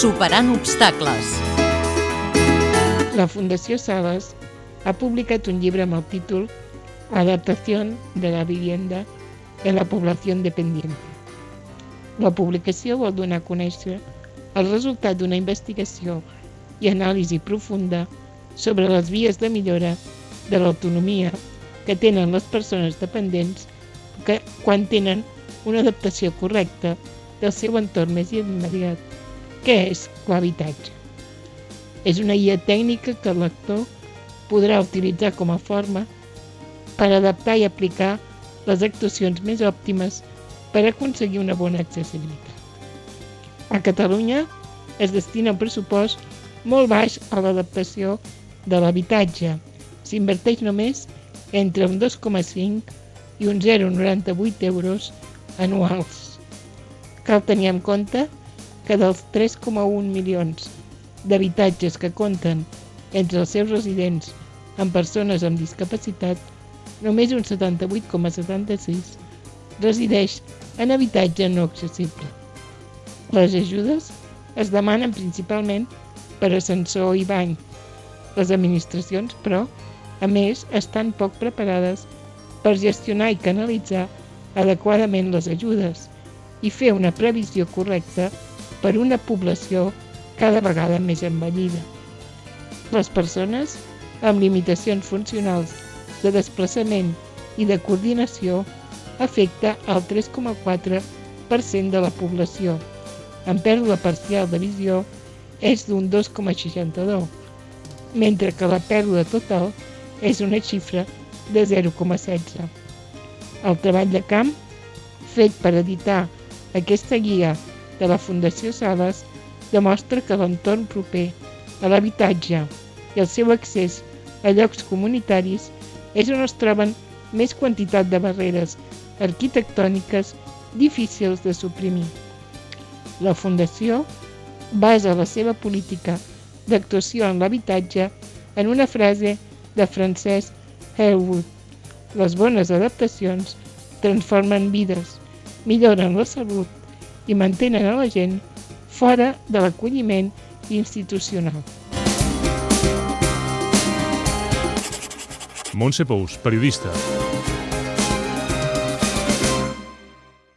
Superant obstacles. La Fundació Sales ha publicat un llibre amb el títol Adaptación de la vivienda en la població dependiente. La publicació vol donar a conèixer el resultat d'una investigació i anàlisi profunda sobre les vies de millora de l'autonomia que tenen les persones dependents que quan tenen una adaptació correcta del seu entorn més immediat, que és l'habitatge. És una guia tècnica que el lector podrà utilitzar com a forma per adaptar i aplicar les actuacions més òptimes per aconseguir una bona accessibilitat. A Catalunya es destina un pressupost molt baix a l'adaptació de l'habitatge. S'inverteix només entre un 2,5 i un 0,98 euros anuals. Cal tenir en compte que dels 3,1 milions d'habitatges que compten entre els seus residents amb persones amb discapacitat, només un 78,76 resideix en habitatge no accessible. Les ajudes es demanen principalment per ascensor i bany. Les administracions, però, a més, estan poc preparades per gestionar i canalitzar adequadament les ajudes i fer una previsió correcta per una població cada vegada més envellida. Les persones amb limitacions funcionals de desplaçament i de coordinació afecta el 3,4% de la població. En pèrdua parcial de visió és d'un 2,62, mentre que la pèrdua total és una xifra de 0,16. El treball de camp, fet per editar aquesta guia de la Fundació Sales, demostra que l'entorn proper a l'habitatge i el seu accés a llocs comunitaris és on es troben més quantitat de barreres arquitectòniques difícils de suprimir. La Fundació basa la seva política d'actuació en l'habitatge en una frase de Francesc Hellwood. Les bones adaptacions transformen vides, milloren la salut i mantenen a la gent fora de l'acolliment institucional. Montse Pous, periodista.